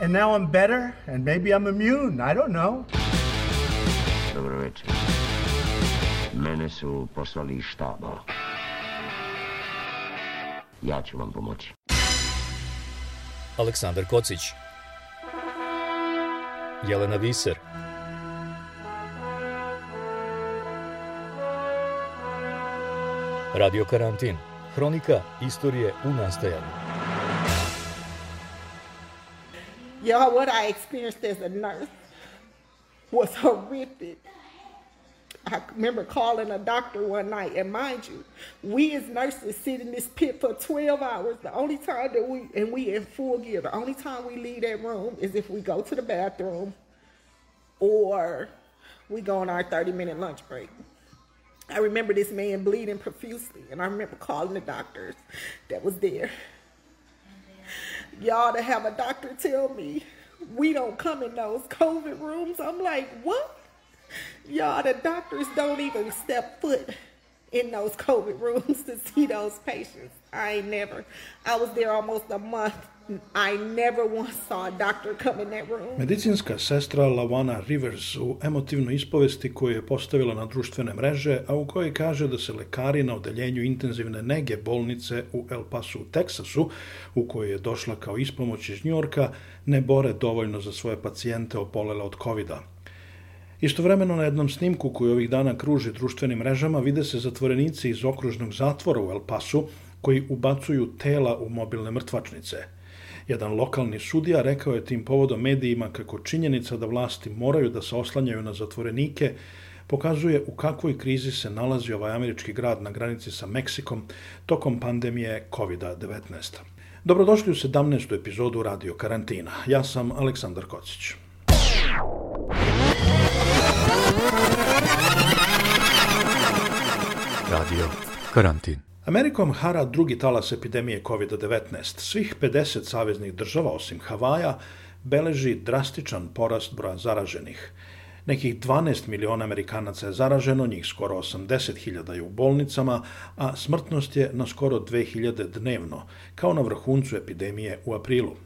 And now I'm better, and maybe I'm immune. I don't know. Dobro večer. Mene su poslali iz štaba. Ja ću vam pomoći. Aleksandar Kocić Jelena Viser Radio Karantin Hronika istorije u nastajanju Y'all, what I experienced as a nurse was horrific. I remember calling a doctor one night, and mind you, we as nurses sit in this pit for 12 hours. The only time that we, and we in full gear, the only time we leave that room is if we go to the bathroom or we go on our 30 minute lunch break. I remember this man bleeding profusely, and I remember calling the doctors that was there. Y'all to have a doctor tell me we don't come in those COVID rooms. I'm like, what? Y'all, the doctors don't even step foot in those COVID rooms to see those patients. I ain't never. I was there almost a month. I never once saw a doctor come in that room. Medicinska sestra Lavana Rivers u emotivnoj ispovesti koju je postavila na društvene mreže, a u kojoj kaže da se lekari na odeljenju intenzivne nege bolnice u El Pasu u Teksasu, u kojoj je došla kao ispomoć iz Njorka, ne bore dovoljno za svoje pacijente opolele od covid -a. Istovremeno na jednom snimku koji ovih dana kruži društvenim mrežama vide se zatvorenici iz okružnog zatvora u El Pasu koji ubacuju tela u mobilne mrtvačnice. Jedan lokalni sudija rekao je tim povodom medijima kako činjenica da vlasti moraju da se oslanjaju na zatvorenike pokazuje u kakvoj krizi se nalazi ovaj američki grad na granici sa Meksikom tokom pandemije COVID-19. Dobrodošli u 17. epizodu Radio Karantina. Ja sam Aleksandar Kocić. Radio Karantin Amerikom hara drugi talas epidemije COVID-19. Svih 50 saveznih država, osim Havaja, beleži drastičan porast broja zaraženih. Nekih 12 miliona Amerikanaca je zaraženo, njih skoro 80.000 je u bolnicama, a smrtnost je na skoro 2000 dnevno, kao na vrhuncu epidemije u aprilu.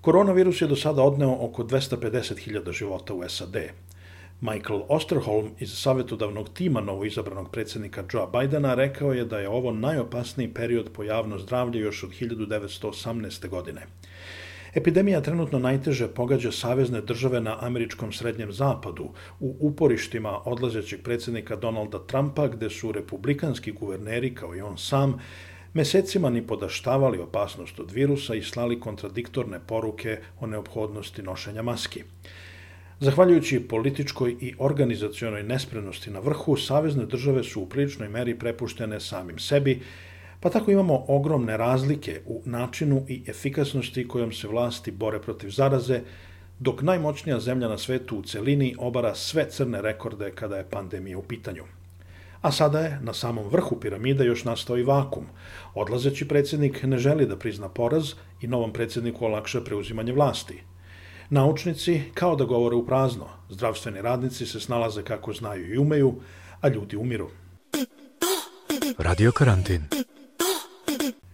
Koronavirus je do sada odneo oko 250.000 života u SAD. Michael Osterholm iz savjetodavnog tima novoizabranog predsjednika Joe Bidena rekao je da je ovo najopasniji period po javno zdravlje još od 1918. godine. Epidemija trenutno najteže pogađa savezne države na američkom srednjem zapadu, u uporištima odlazećeg predsjednika Donalda Trumpa, gde su republikanski guverneri, kao i on sam, mesecima ni podaštavali opasnost od virusa i slali kontradiktorne poruke o neophodnosti nošenja maski. Zahvaljujući političkoj i organizacionoj nespremnosti na vrhu, savezne države su u priličnoj meri prepuštene samim sebi, pa tako imamo ogromne razlike u načinu i efikasnosti kojom se vlasti bore protiv zaraze, dok najmoćnija zemlja na svetu u celini obara sve crne rekorde kada je pandemija u pitanju. A sada je na samom vrhu piramide još nastao i vakum. Odlazeći predsjednik ne želi da prizna poraz i novom predsjedniku olakša preuzimanje vlasti – Naučnici kao da govore u prazno, zdravstveni radnici se snalaze kako znaju i umeju, a ljudi umiru. Radio Karantin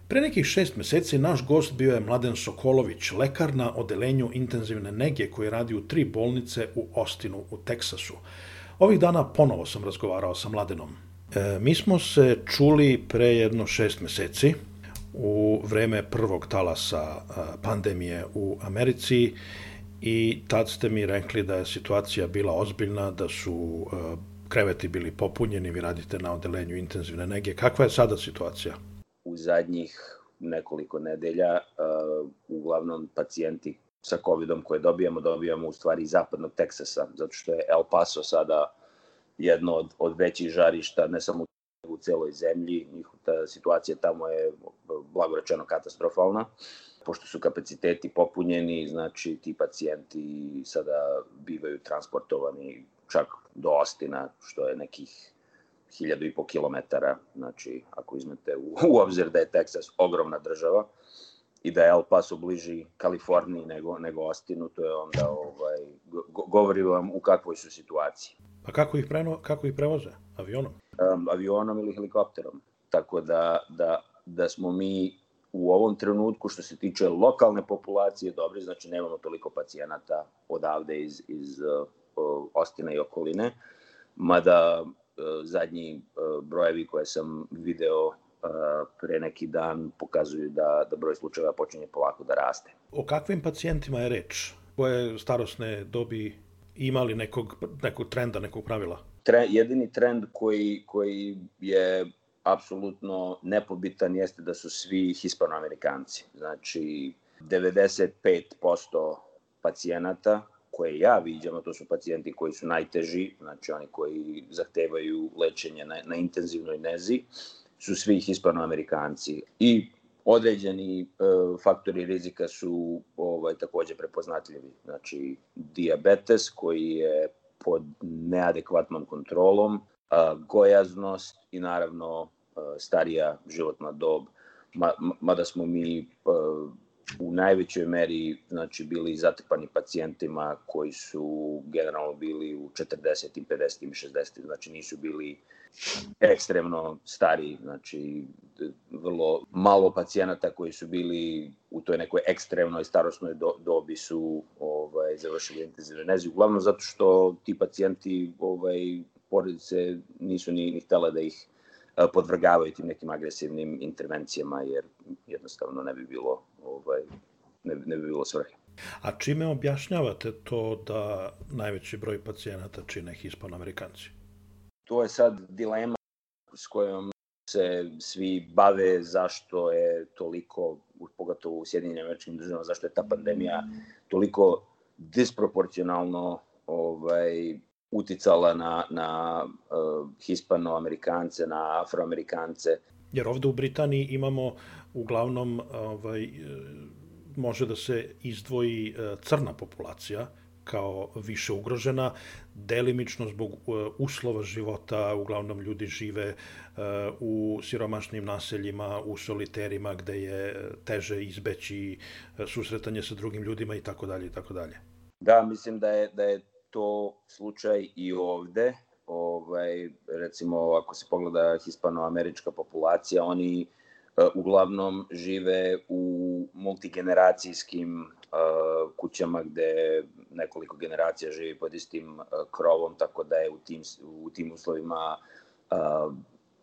Pre nekih šest meseci naš gost bio je Mladen Sokolović, lekar na odelenju intenzivne nege koji radi u tri bolnice u Ostinu u Teksasu. Ovih dana ponovo sam razgovarao sa Mladenom. E, mi smo se čuli pre jedno šest meseci u vreme prvog talasa pandemije u Americi i tad ste mi rekli da je situacija bila ozbiljna, da su uh, kreveti bili popunjeni, vi radite na odelenju intenzivne nege. Kakva je sada situacija? U zadnjih nekoliko nedelja uh, uglavnom pacijenti sa COVID-om koje dobijamo, dobijamo u stvari iz zapadnog Teksasa, zato što je El Paso sada jedno od, od većih žarišta, ne samo u celoj zemlji, ta situacija tamo je blagorečeno katastrofalna. Uh, pošto su kapaciteti popunjeni, znači ti pacijenti sada bivaju transportovani čak do Ostina, što je nekih hiljadu i po kilometara, znači ako izmete u, u obzir da je Teksas ogromna država i da je El Paso bliži Kaliforniji nego, nego Ostinu, to je onda, ovaj, go, govori vam u kakvoj su situaciji. Pa kako ih, preno, kako ih prevoze? Avionom? Um, avionom ili helikopterom. Tako da, da, da smo mi u ovom trenutku što se tiče lokalne populacije dobri, znači nemamo toliko pacijenata odavde iz, iz uh, Ostina i okoline, mada uh, zadnji uh, brojevi koje sam video uh, pre neki dan pokazuju da, da broj slučajeva počinje polako da raste. O kakvim pacijentima je reč? Koje starosne dobi imali nekog, nekog trenda, nekog pravila? Tre, jedini trend koji, koji je apsolutno nepobitan jeste da su svi hispanoamerikanci. Znači, 95% pacijenata koje ja viđam, a to su pacijenti koji su najteži, znači oni koji zahtevaju lečenje na, na intenzivnoj nezi, su svi hispanoamerikanci. I određeni e, faktori rizika su ovaj, takođe prepoznatljivi. Znači, diabetes koji je pod neadekvatnom kontrolom, gojaznost i naravno starija životna dob, ma, mada smo mi u najvećoj meri znači, bili zatrpani pacijentima koji su generalno bili u 40. 50. i 60. Znači nisu bili ekstremno stari, znači vrlo malo pacijenata koji su bili u toj nekoj ekstremnoj starosnoj do, dobi su ovaj, završili intenzivnu neziju. Uglavnom zato što ti pacijenti ovaj, porodice nisu ni, ni htele da ih podvrgavaju tim nekim agresivnim intervencijama, jer jednostavno ne bi bilo, ovaj, ne, ne bi bilo svrhe. A čime objašnjavate to da najveći broj pacijenata čine hispanoamerikanci? To je sad dilema s kojom se svi bave zašto je toliko, pogotovo u Sjedinjenim američkim državama, zašto je ta pandemija toliko disproporcionalno ovaj, uticala na, na uh, hispanoamerikance, na afroamerikance. Jer ovde u Britaniji imamo uglavnom ovaj, može da se izdvoji crna populacija kao više ugrožena, delimično zbog uslova života, uglavnom ljudi žive u siromašnim naseljima, u soliterima gde je teže izbeći susretanje sa drugim ljudima i tako dalje i tako dalje. Da, mislim da je, da je to slučaj i ovde. Ovaj, recimo, ako se pogleda hispanoamerička populacija, oni uh, uglavnom žive u multigeneracijskim uh, kućama gde nekoliko generacija živi pod istim uh, krovom, tako da je u tim, u tim uslovima uh,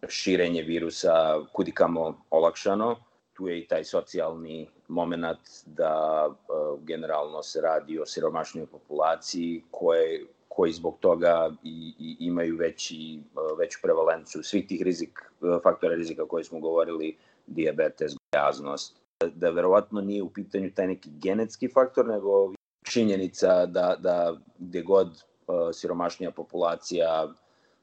širenje virusa kudikamo olakšano. Tu je i taj socijalni moment da uh, generalno se radi o siromašnoj populaciji koje koji zbog toga i, i imaju veći, uh, veću prevalenciju svih tih rizik, uh, faktora rizika koje smo govorili, diabetes, gojaznost. Da, da verovatno nije u pitanju taj neki genetski faktor, nego činjenica da, da gde god siromašnija populacija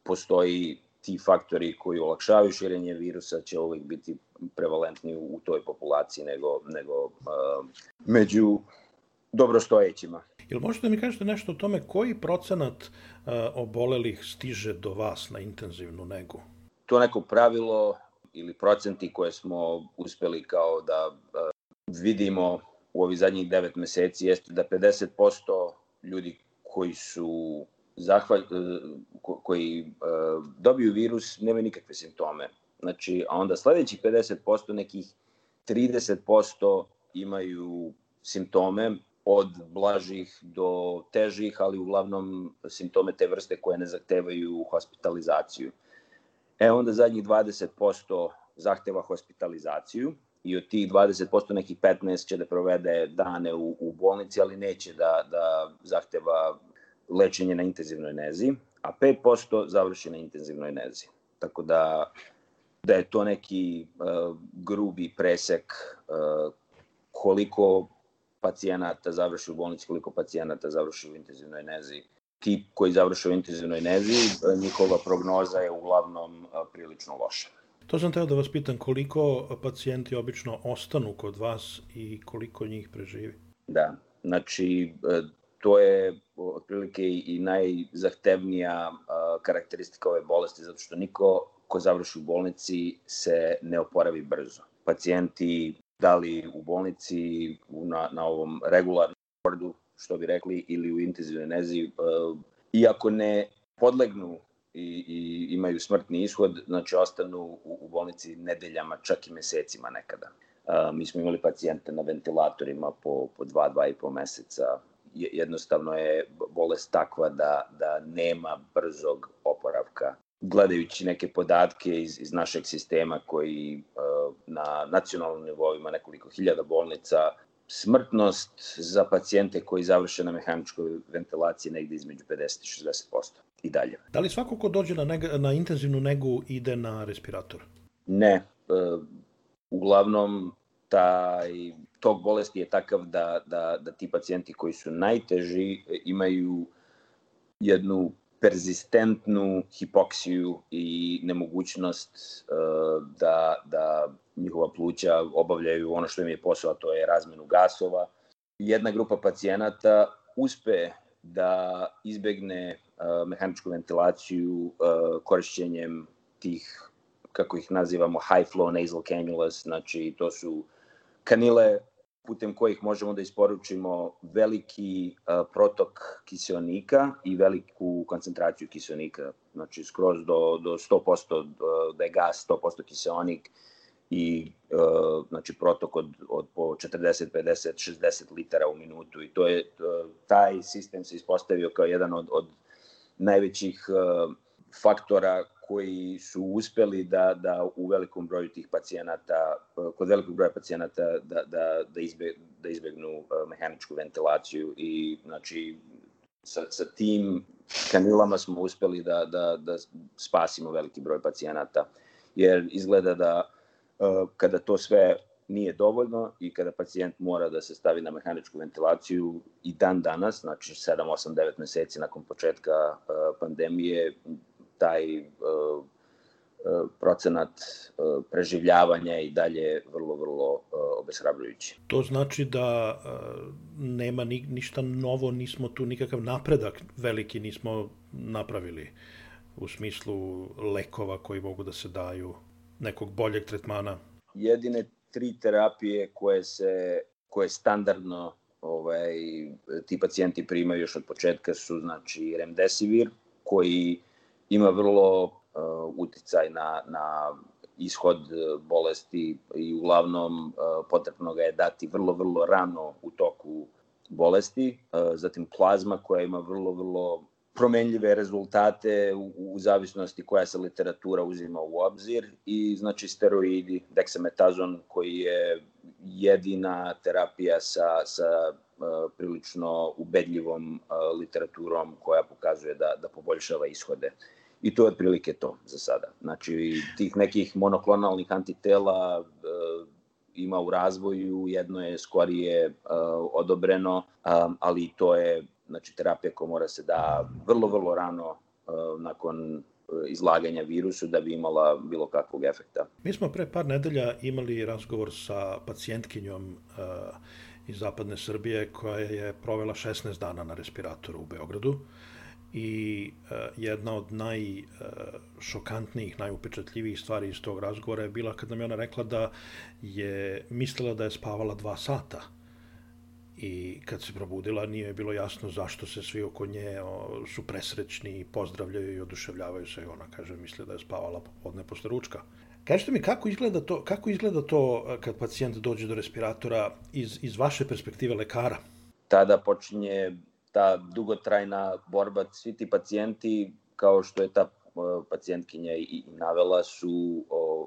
postoji ti faktori koji olakšavaju širenje virusa će uvijek biti prevalentni u toj populaciji nego, nego uh, među dobrostojećima. Jel možete da mi kažete nešto o tome koji procenat uh, obolelih stiže do vas na intenzivnu negu? To neko pravilo ili procenti koje smo uspeli kao da uh, vidimo u ovih zadnjih devet meseci jeste da 50% ljudi koji su zahvalj, koji uh, dobiju virus nemaju nikakve simptome. Znači, a onda sledećih 50%, nekih 30% imaju simptome od blažih do težih, ali uglavnom simptome te vrste koje ne zahtevaju hospitalizaciju. E onda zadnjih 20% zahteva hospitalizaciju i od tih 20% nekih 15 će da provede dane u, u bolnici, ali neće da, da zahteva lečenje na intenzivnoj nezi, a 5% završi na intenzivnoj nezi. Tako da, da je to neki uh, grubi presek uh, koliko pacijenata završi u bolnici, koliko pacijenata završi u intenzivnoj nezi. Ti koji završe u intenzivnoj nezi, njihova prognoza je uglavnom uh, prilično loša. To sam teo da vas pitam koliko pacijenti obično ostanu kod vas i koliko njih preživi. Da, znači e, to je otprilike i najzahtevnija karakteristika ove bolesti, zato što niko ko završi u bolnici se ne oporavi brzo. Pacijenti da li u bolnici na, na ovom regularnom bordu, što bi rekli, ili u intenzivnoj nezi, e, iako ne podlegnu i, i imaju smrtni ishod, znači ostanu u, u bolnici nedeljama, čak i mesecima nekada. Uh, mi smo imali pacijente na ventilatorima po, po dva, dva i po meseca. Jednostavno je bolest takva da, da nema brzog oporavka. Gledajući neke podatke iz, iz našeg sistema koji uh, na nacionalnom nivou ima nekoliko hiljada bolnica, smrtnost za pacijente koji završe na mehaničkoj ventilaciji negde između 50 i 60% i dalje. Da li svako ko dođe na, nega, na intenzivnu negu ide na respirator? Ne. E, uglavnom, taj tok bolesti je takav da, da, da ti pacijenti koji su najteži imaju jednu persistentnu hipoksiju i nemogućnost uh, da, da njihova pluća obavljaju ono što im je posao, to je razmenu gasova. Jedna grupa pacijenata uspe da izbegne uh, mehaničku ventilaciju uh, korišćenjem tih, kako ih nazivamo, high flow nasal cannulas, znači to su kanile putem kojih možemo da isporučimo veliki protok kiselnika i veliku koncentraciju kiselnika, znači skroz do, do 100%, da je gas 100% kiselnik i znači protok od, od po 40, 50, 60 litara u minutu. I to je, taj sistem se ispostavio kao jedan od, od najvećih faktora koji su uspeli da, da u velikom broju tih pacijenata, kod velikog broja pacijenata da, da, da, izbe, da izbegnu uh, mehaničku ventilaciju i znači sa, sa tim kanilama smo uspeli da, da, da spasimo veliki broj pacijenata. Jer izgleda da uh, kada to sve nije dovoljno i kada pacijent mora da se stavi na mehaničku ventilaciju i dan danas, znači 7, 8, 9 meseci nakon početka uh, pandemije, taj uh, uh, procenat uh, preživljavanja i dalje vrlo, vrlo obeshrabrujući. To znači da nema ni, ništa novo, nismo tu nikakav napredak veliki nismo napravili u smislu lekova koji mogu da se daju, nekog boljeg tretmana? Jedine tri terapije koje se koje standardno ovaj, ti pacijenti primaju još od početka su znači remdesivir koji ima vrlo uh, uticaj na, na ishod uh, bolesti i uglavnom uh, potrebno ga je dati vrlo, vrlo rano u toku bolesti. Zatim plazma koja ima vrlo, vrlo promenljive rezultate u, u zavisnosti koja se literatura uzima u obzir i znači steroidi, dexametazon koji je jedina terapija sa, sa prilično ubedljivom uh, literaturom koja pokazuje da, da poboljšava ishode. I to je otprilike to za sada. Znači, tih nekih monoklonalnih antitela uh, ima u razvoju, jedno je skorije odobreno, ali to je znači, terapija koja mora se da vrlo, vrlo rano nakon izlaganja virusu da bi imala bilo kakvog efekta. Mi smo pre par nedelja imali razgovor sa pacijentkinjom iz zapadne Srbije koja je provela 16 dana na respiratoru u Beogradu i uh, jedna od najšokantnijih, uh, najupečatljivijih stvari iz tog razgovora je bila kad nam je ona rekla da je mislila da je spavala dva sata i kad se probudila nije bilo jasno zašto se svi oko nje o, su presrećni i pozdravljaju i oduševljavaju se ona kaže misle da je spavala popodne posle ručka. Kažete mi kako izgleda to, kako izgleda to uh, kad pacijent dođe do respiratora iz, iz vaše perspektive lekara? Tada počinje ta dugotrajna borba, svi ti pacijenti, kao što je ta pacijentkinja i navela, su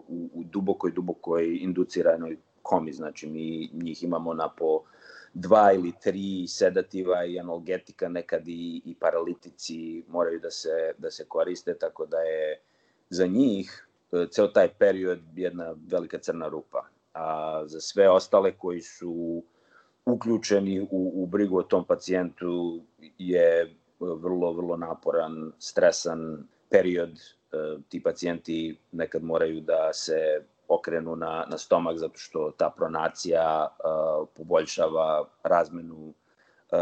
u, u dubokoj, dubokoj induciranoj komi. Znači, mi njih imamo na po dva ili tri sedativa i analgetika, nekad i, i paralitici moraju da se, da se koriste, tako da je za njih ceo taj period jedna velika crna rupa. A za sve ostale koji su uključeni u, u brigu o tom pacijentu je vrlo, vrlo naporan, stresan period ti pacijenti nekad moraju da se okrenu na, na stomak zato što ta pronacija uh, poboljšava razmenu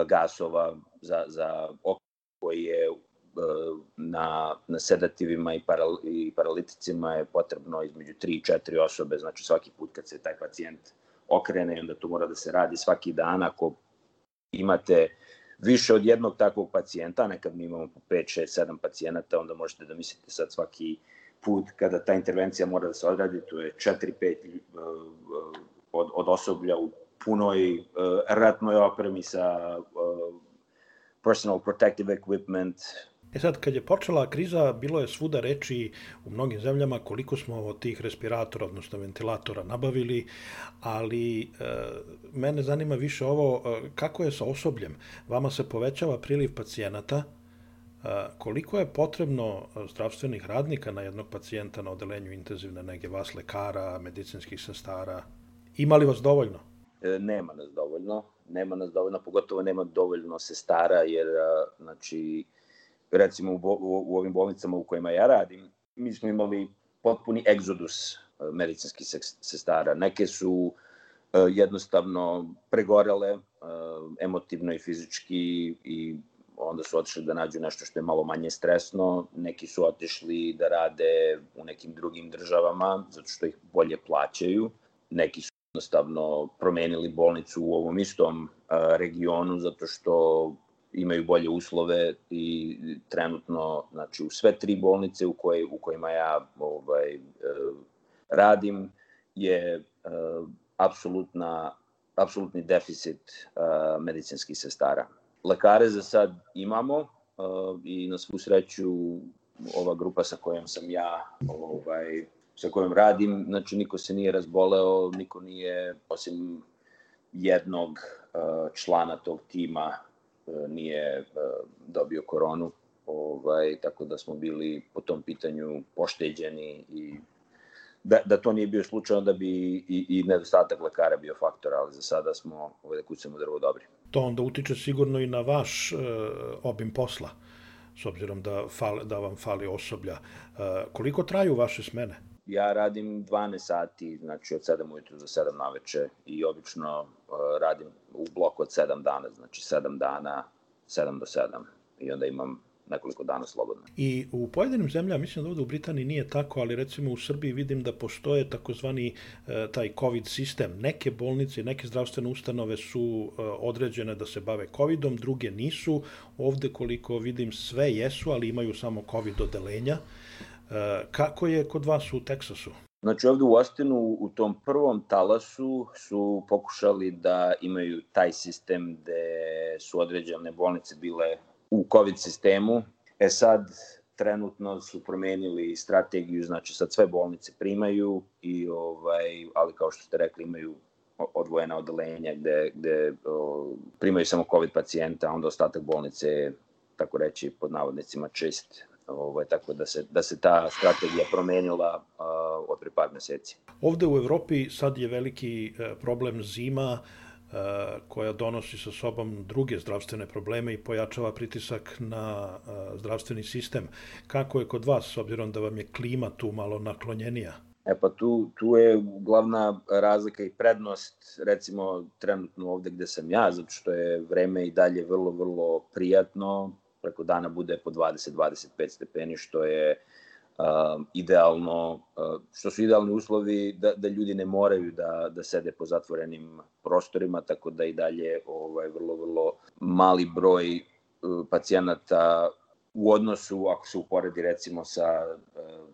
gasova za, za oko koji je na, na sedativima i, paral, i paraliticima je potrebno između 3 i 4 osobe, znači svaki put kad se taj pacijent okrene, onda to mora da se radi svaki dan, ako imate više od jednog takvog pacijenta, nekad mi imamo po 5, 6, 7 pacijenata, onda možete da mislite sad svaki put kada ta intervencija mora da se odradi, to je 4-5 uh, od, od osoblja u punoj ratnoj opremi sa personal protective equipment, E sad, kad je počela kriza, bilo je svuda reči u mnogim zemljama koliko smo od tih respiratora, odnosno ventilatora nabavili, ali e, mene zanima više ovo, e, kako je sa osobljem? Vama se povećava priliv pacijenata, e, koliko je potrebno zdravstvenih radnika na jednog pacijenta na odelenju intenzivne nege, vas lekara, medicinskih sestara? Ima li vas dovoljno? E, nema nas dovoljno, nema nas dovoljno, pogotovo nema dovoljno sestara, jer, znači, recimo u, bo, u ovim bolnicama u kojima ja radim, mi smo imali potpuni egzodus e, medicinskih sestara. Neke su e, jednostavno pregorele e, emotivno i fizički i onda su otišli da nađu nešto što je malo manje stresno, neki su otišli da rade u nekim drugim državama zato što ih bolje plaćaju, neki su jednostavno promenili bolnicu u ovom istom regionu zato što imaju bolje uslove i trenutno znači u sve tri bolnice u koje u kojima ja ovaj e, radim je uh, apsolutna apsolutni deficit uh, medicinskih sestara. Lekare za sad imamo i na svu sreću ova grupa sa kojom sam ja ovaj sa kojom radim, znači niko se nije razboleo, niko nije osim jednog člana tog tima E, nije e, dobio koronu, ovaj, tako da smo bili po tom pitanju pošteđeni i da, da to nije bio slučaj, onda bi i, i nedostatak lekara bio faktor, ali za sada smo ovaj, da kucamo drvo dobri. To onda utiče sigurno i na vaš e, obim posla, s obzirom da, fal, da vam fali osoblja. E, koliko traju vaše smene? Ja radim 12 sati, znači od 7 ujutru do 7 na veče i obično uh, radim u bloku od 7 dana, znači 7 dana, 7 do 7 i onda imam nekoliko dana slobodno. I u pojedinim zemljama, mislim da ovde u Britaniji nije tako, ali recimo u Srbiji vidim da postoje takozvani e, taj COVID sistem. Neke bolnice, neke zdravstvene ustanove su e, određene da se bave COVIDom, druge nisu. Ovde koliko vidim sve jesu, ali imaju samo COVID odelenja. E, kako je kod vas u Teksasu? Znači ovde u Ostinu u tom prvom talasu su pokušali da imaju taj sistem gde su određene bolnice bile u COVID sistemu. E sad trenutno su promenili strategiju, znači sad sve bolnice primaju i ovaj ali kao što ste rekli imaju odvojena odelenja gde, gde o, primaju samo COVID pacijenta, a onda ostatak bolnice tako reći pod navodnicima čist Ovaj, tako da se, da se ta strategija promenila uh, od pre par meseci. Ovde u Evropi sad je veliki e, problem zima, e, koja donosi sa sobom druge zdravstvene probleme i pojačava pritisak na e, zdravstveni sistem. Kako je kod vas, s obzirom da vam je klima tu malo naklonjenija? E pa tu, tu je glavna razlika i prednost, recimo trenutno ovde gde sam ja, zato što je vreme i dalje vrlo, vrlo prijatno, preko dana bude po 20-25 stepeni, što je uh, idealno, uh, što su idealni uslovi da, da ljudi ne moraju da, da sede po zatvorenim prostorima, tako da i dalje ovaj, vrlo, vrlo mali broj uh, pacijenata u odnosu, ako se uporedi recimo sa uh,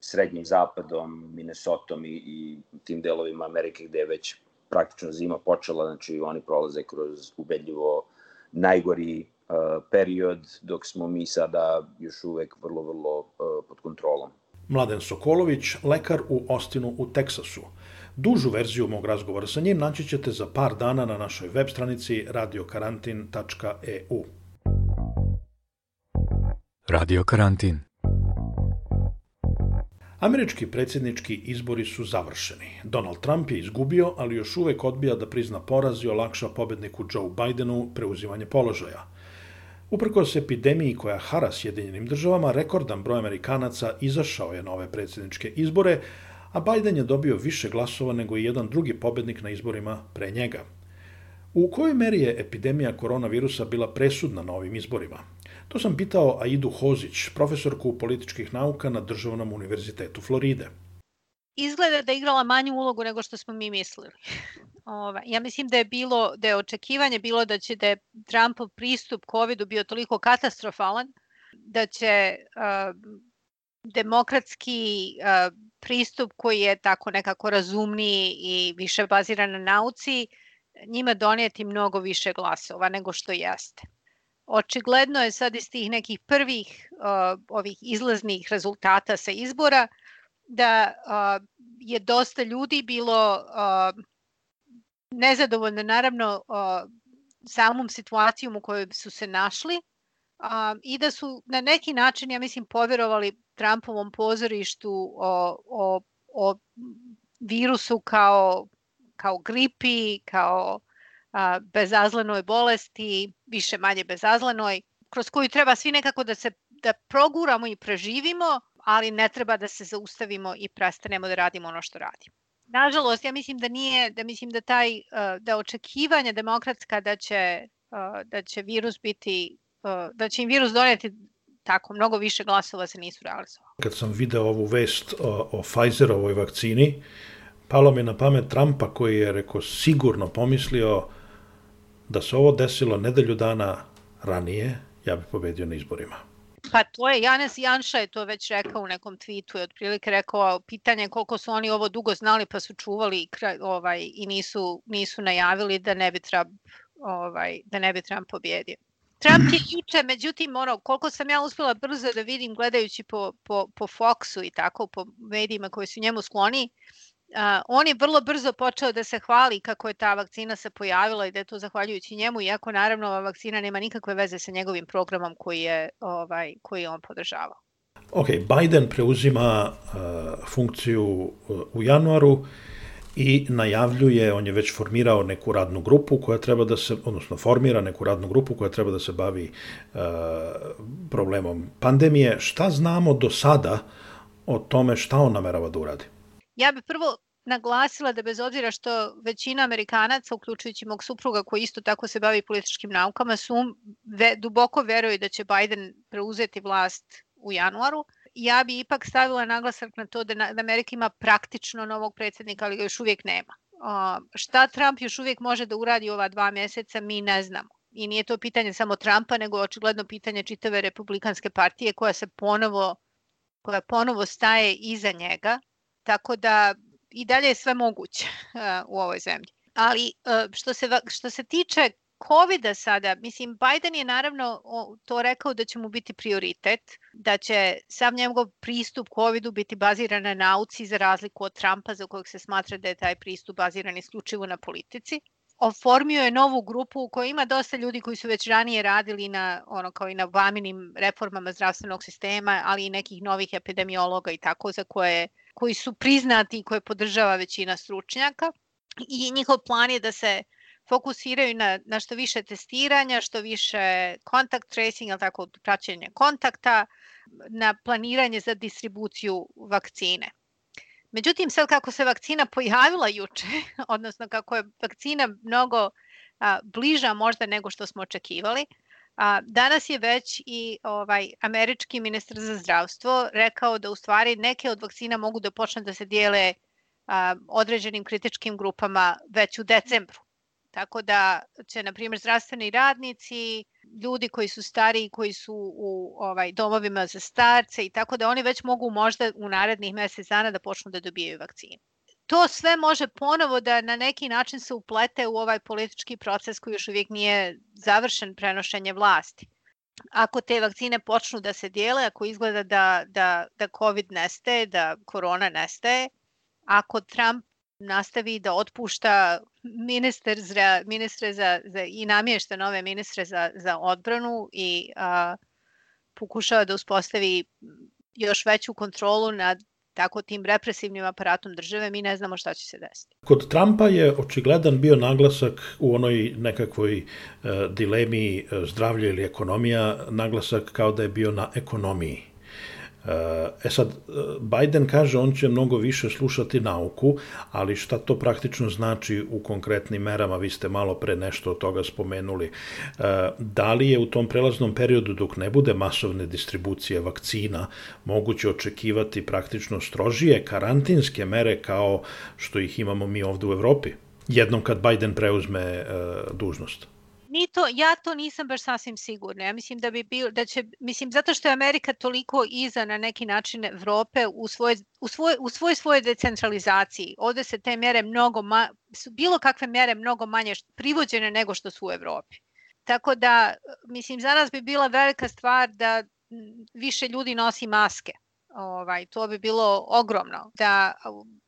srednjim zapadom, Minnesotom i, i tim delovima Amerike gde je već praktično zima počela, znači oni prolaze kroz ubedljivo najgori period, dok smo mi sada još uvek vrlo, vrlo pod kontrolom. Mladen Sokolović, lekar u Ostinu u Teksasu. Dužu verziju mog razgovora sa njim naći ćete za par dana na našoj web stranici radiokarantin.eu. Radio Karantin Američki predsjednički izbori su završeni. Donald Trump je izgubio, ali još uvek odbija da prizna poraz i olakša pobedniku Joe Bidenu preuzimanje položaja. Uprkos epidemiji koja hara Sjedinjenim državama, rekordan broj Amerikanaca izašao je na ove predsjedničke izbore, a Biden je dobio više glasova nego i jedan drugi pobednik na izborima pre njega. U kojoj meri je epidemija koronavirusa bila presudna na ovim izborima? To sam pitao Aidu Hozić, profesorku političkih nauka na Državnom univerzitetu Floride. Izgleda da je igrala manju ulogu nego što smo mi mislili. Ova, ja mislim da je bilo, da je očekivanje bilo da će da je Trumpov pristup COVID-u bio toliko katastrofalan, da će uh, demokratski uh, pristup koji je tako nekako razumniji i više baziran na nauci, njima donijeti mnogo više glasova nego što jeste. Očigledno je sad iz tih nekih prvih uh, ovih izlaznih rezultata sa izbora da uh, je dosta ljudi bilo uh, nezadovoljno naravno samom situacijom u kojoj su se našli i da su na neki način, ja mislim, poverovali Trumpovom pozorištu o, o, o virusu kao, kao gripi, kao a, bezazlenoj bolesti, više manje bezazlenoj, kroz koju treba svi nekako da se da proguramo i preživimo, ali ne treba da se zaustavimo i prestanemo da radimo ono što radimo. Nažalost, ja mislim da nije, da mislim da taj, da očekivanja demokratska da će, da će virus biti, da će im virus doneti tako mnogo više glasova se nisu realizovali. Kad sam video ovu vest o, o Pfizerovoj vakcini, palo mi na pamet Trumpa koji je, reko, sigurno pomislio da se ovo desilo nedelju dana ranije, ja bih pobedio na izborima. Pa to je, Janes Janša je to već rekao u nekom tweetu, je otprilike rekao pitanje koliko su oni ovo dugo znali pa su čuvali ovaj, i nisu, nisu najavili da ne bi Trump, ovaj, da ne bi Trump pobjedio. Trump je juče, međutim, ono, koliko sam ja uspela brzo da vidim gledajući po, po, po Foxu i tako, po medijima koji su njemu skloni, Uh, on je vrlo brzo počeo da se hvali kako je ta vakcina se pojavila i da je to zahvaljujući njemu, iako naravno ova vakcina nema nikakve veze sa njegovim programom koji je, ovaj, koji je on podržavao. Ok, Biden preuzima uh, funkciju uh, u januaru i najavljuje, on je već formirao neku radnu grupu koja treba da se, odnosno formira neku radnu grupu koja treba da se bavi uh, problemom pandemije. Šta znamo do sada o tome šta on namerava da uradi? Ja bih prvo naglasila da bez obzira što većina Amerikanaca, uključujući mog supruga koji isto tako se bavi političkim naukama, su ve, duboko veruju da će Biden preuzeti vlast u januaru, ja bi ipak stavila naglasak na to da, na, da Amerika ima praktično novog predsednika, ali ga još uvijek nema. Uh, šta Trump još uvijek može da uradi ova dva meseca, mi ne znamo. I nije to pitanje samo Trumpa, nego očigledno pitanje čitave republikanske partije koja se ponovo koja ponovo staje iza njega Tako da i dalje je sve moguće u ovoj zemlji. Ali e, što se, što se tiče COVID-a sada, mislim, Biden je naravno to rekao da će mu biti prioritet, da će sam njegov pristup COVID-u biti baziran na nauci za razliku od Trumpa za kojeg se smatra da je taj pristup baziran isključivo na politici. Oformio je novu grupu u kojoj ima dosta ljudi koji su već ranije radili na ono kao i na vaminim reformama zdravstvenog sistema, ali i nekih novih epidemiologa i tako za koje koji su priznati i koje podržava većina stručnjaka i njihov plan je da se fokusiraju na, na što više testiranja, što više kontakt tracing, ali tako praćenje kontakta, na planiranje za distribuciju vakcine. Međutim, sad kako se vakcina pojavila juče, odnosno kako je vakcina mnogo a, bliža možda nego što smo očekivali, A, danas je već i ovaj američki ministar za zdravstvo rekao da u stvari neke od vakcina mogu da počne da se dijele a, određenim kritičkim grupama već u decembru. Tako da će, na primjer, zdravstveni radnici, ljudi koji su stariji, koji su u ovaj, domovima za starce i tako da oni već mogu možda u narednih mesec dana da počnu da dobijaju vakcinu to sve može ponovo da na neki način se uplete u ovaj politički proces koji još uvijek nije završen prenošenje vlasti. Ako te vakcine počnu da se dijele, ako izgleda da, da, da COVID nestaje, da korona nestaje, ako Trump nastavi da otpušta minister za, ministre za, za, i namješta nove ministre za, za odbranu i a, pokušava da uspostavi još veću kontrolu nad tako tim represivnim aparatom države, mi ne znamo šta će se desiti. Kod Trumpa je očigledan bio naglasak u onoj nekakvoj e, dilemi e, zdravlje ili ekonomija, naglasak kao da je bio na ekonomiji. E sad, Biden kaže on će mnogo više slušati nauku, ali šta to praktično znači u konkretnim merama, vi ste malo pre nešto od toga spomenuli. E, da li je u tom prelaznom periodu dok ne bude masovne distribucije vakcina moguće očekivati praktično strožije karantinske mere kao što ih imamo mi ovde u Evropi? Jednom kad Biden preuzme e, dužnost. Ni to, ja to nisam baš sasvim sigurna. Ja mislim da bi bio, da će, mislim, zato što je Amerika toliko iza na neki način Evrope u svoje, u svoje, u svoje, svoje decentralizaciji. Ovde se te mere mnogo, ma, su bilo kakve mere mnogo manje privođene nego što su u Evropi. Tako da, mislim, za nas bi bila velika stvar da više ljudi nosi maske. Ovaj, to bi bilo ogromno. Da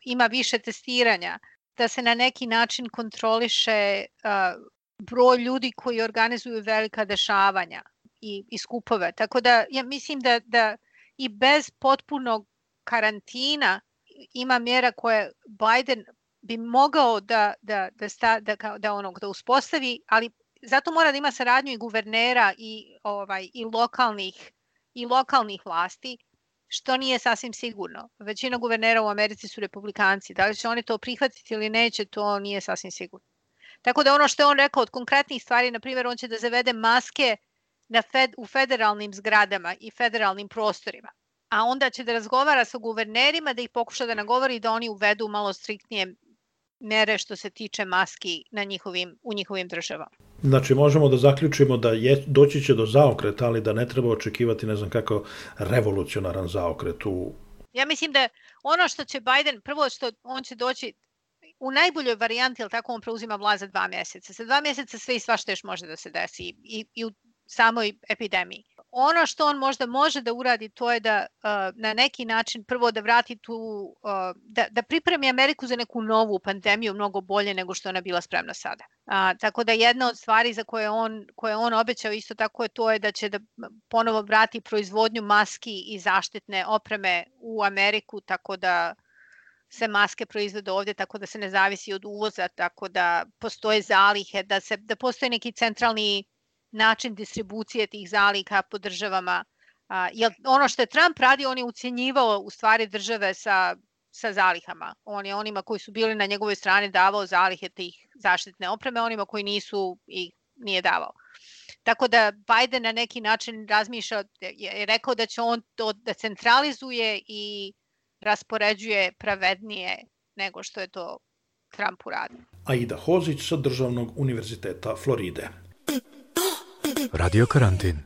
ima više testiranja, da se na neki način kontroliše uh, broj ljudi koji organizuju velika dešavanja i, i skupove. Tako da ja mislim da, da i bez potpunog karantina ima mjera koje Biden bi mogao da, da, da, sta, da, da, onog, da uspostavi, ali zato mora da ima saradnju i guvernera i, ovaj, i, lokalnih, i lokalnih vlasti, što nije sasvim sigurno. Većina guvernera u Americi su republikanci. Da li će oni to prihvatiti ili neće, to nije sasvim sigurno. Tako da ono što je on rekao od konkretnih stvari, na primjer, on će da zavede maske na fed, u federalnim zgradama i federalnim prostorima. A onda će da razgovara sa guvernerima, da ih pokuša da nagovori da oni uvedu malo striktnije mere što se tiče maski na njihovim, u njihovim državama. Znači, možemo da zaključimo da je, doći će do zaokreta, ali da ne treba očekivati, ne znam kako, revolucionaran zaokret u... Ja mislim da ono što će Biden, prvo što on će doći, u najboljoj varijanti, ali tako on preuzima vlast za dva mjeseca. Sa dva mjeseca sve i svašta još može da se desi i, i u samoj epidemiji. Ono što on možda može da uradi to je da uh, na neki način prvo da vrati tu, uh, da, da pripremi Ameriku za neku novu pandemiju mnogo bolje nego što ona bila spremna sada. A, tako da jedna od stvari za koje on, koje on obećao isto tako je to je da će da ponovo vrati proizvodnju maski i zaštitne opreme u Ameriku, tako da se maske proizvode ovde tako da se ne zavisi od uvoza, tako da postoje zalihe, da, se, da postoji neki centralni način distribucije tih zaliha po državama. A, jer ono što je Trump radio, on je ucijenjivao u stvari države sa, sa zalihama. On je onima koji su bili na njegovoj strani davao zalihe tih zaštitne opreme, onima koji nisu ih nije davao. Tako da Biden na neki način razmišlja, je rekao da će on to da centralizuje i raspoređuje pravednije nego što je to Trump uradio. Aida Hozić sa Državnog univerziteta Floride. Radio karantin.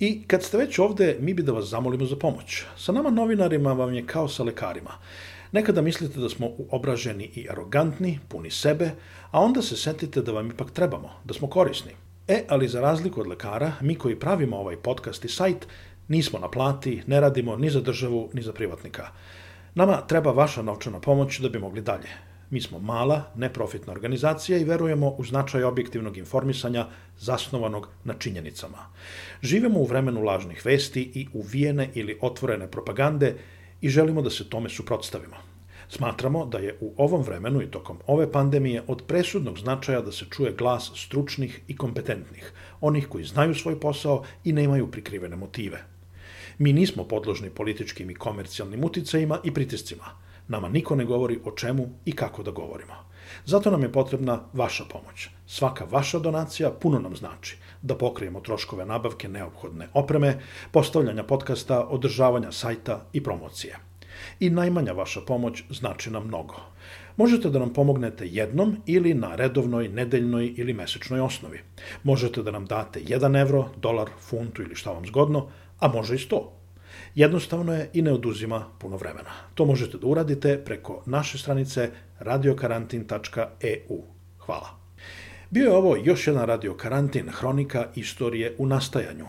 I kad ste već ovde, mi bi da vas zamolimo za pomoć. Sa nama novinarima vam je kao sa lekarima. Nekada mislite da smo uobraženi i arogantni, puni sebe, a onda se setite da vam ipak trebamo, da smo korisni. E, ali za razliku od lekara, mi koji pravimo ovaj podcast i sajt, Nismo na plati, ne radimo ni za državu, ni za privatnika. Nama treba vaša novčana pomoć da bi mogli dalje. Mi smo mala, neprofitna organizacija i verujemo u značaj objektivnog informisanja zasnovanog na činjenicama. Živemo u vremenu lažnih vesti i uvijene ili otvorene propagande i želimo da se tome suprotstavimo. Smatramo da je u ovom vremenu i tokom ove pandemije od presudnog značaja da se čuje glas stručnih i kompetentnih, onih koji znaju svoj posao i nemaju prikrivene motive. Mi nismo podložni političkim i komercijalnim uticajima i pritiscima. Nama niko ne govori o čemu i kako da govorimo. Zato nam je potrebna vaša pomoć. Svaka vaša donacija puno nam znači da pokrijemo troškove nabavke neophodne opreme, postavljanja podcasta, održavanja sajta i promocije. I najmanja vaša pomoć znači nam mnogo. Možete da nam pomognete jednom ili na redovnoj, nedeljnoj ili mesečnoj osnovi. Možete da nam date 1 evro, dolar, funtu ili šta vam zgodno, a može i 100. Jednostavno je i ne oduzima puno vremena. To možete da uradite preko naše stranice radiokarantin.eu. Hvala. Bio je ovo još jedan Radio Karantin, hronika istorije u nastajanju.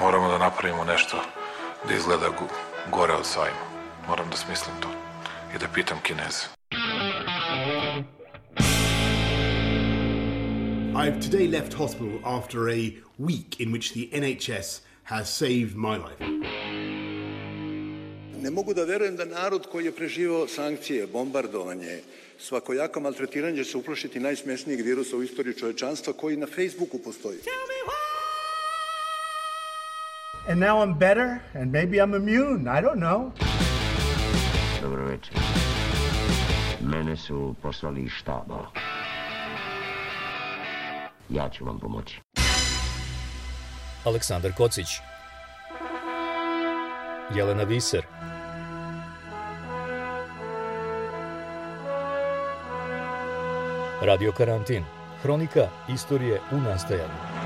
Moramo da napravimo nešto da izgleda gore od sajma. Moram da smislim to i da pitam Kineze. I've today left hospital after a week in which the NHS has saved my life. Ne mogu da verujem da narod koji je preživao sankcije, bombardovanje, svakojako maltretiranje će se uplašiti najsmešnijeg virusa u istoriji čovečanstva koji na Facebooku postoji. And now I'm better, and maybe I'm immune. I don't know. Dobro večer. Mene su poslali iz štaba. Ja ću vam pomoći. Aleksandar Kocić. Jelena Viser. Radio Karantin. Hronika istorije u nastajanju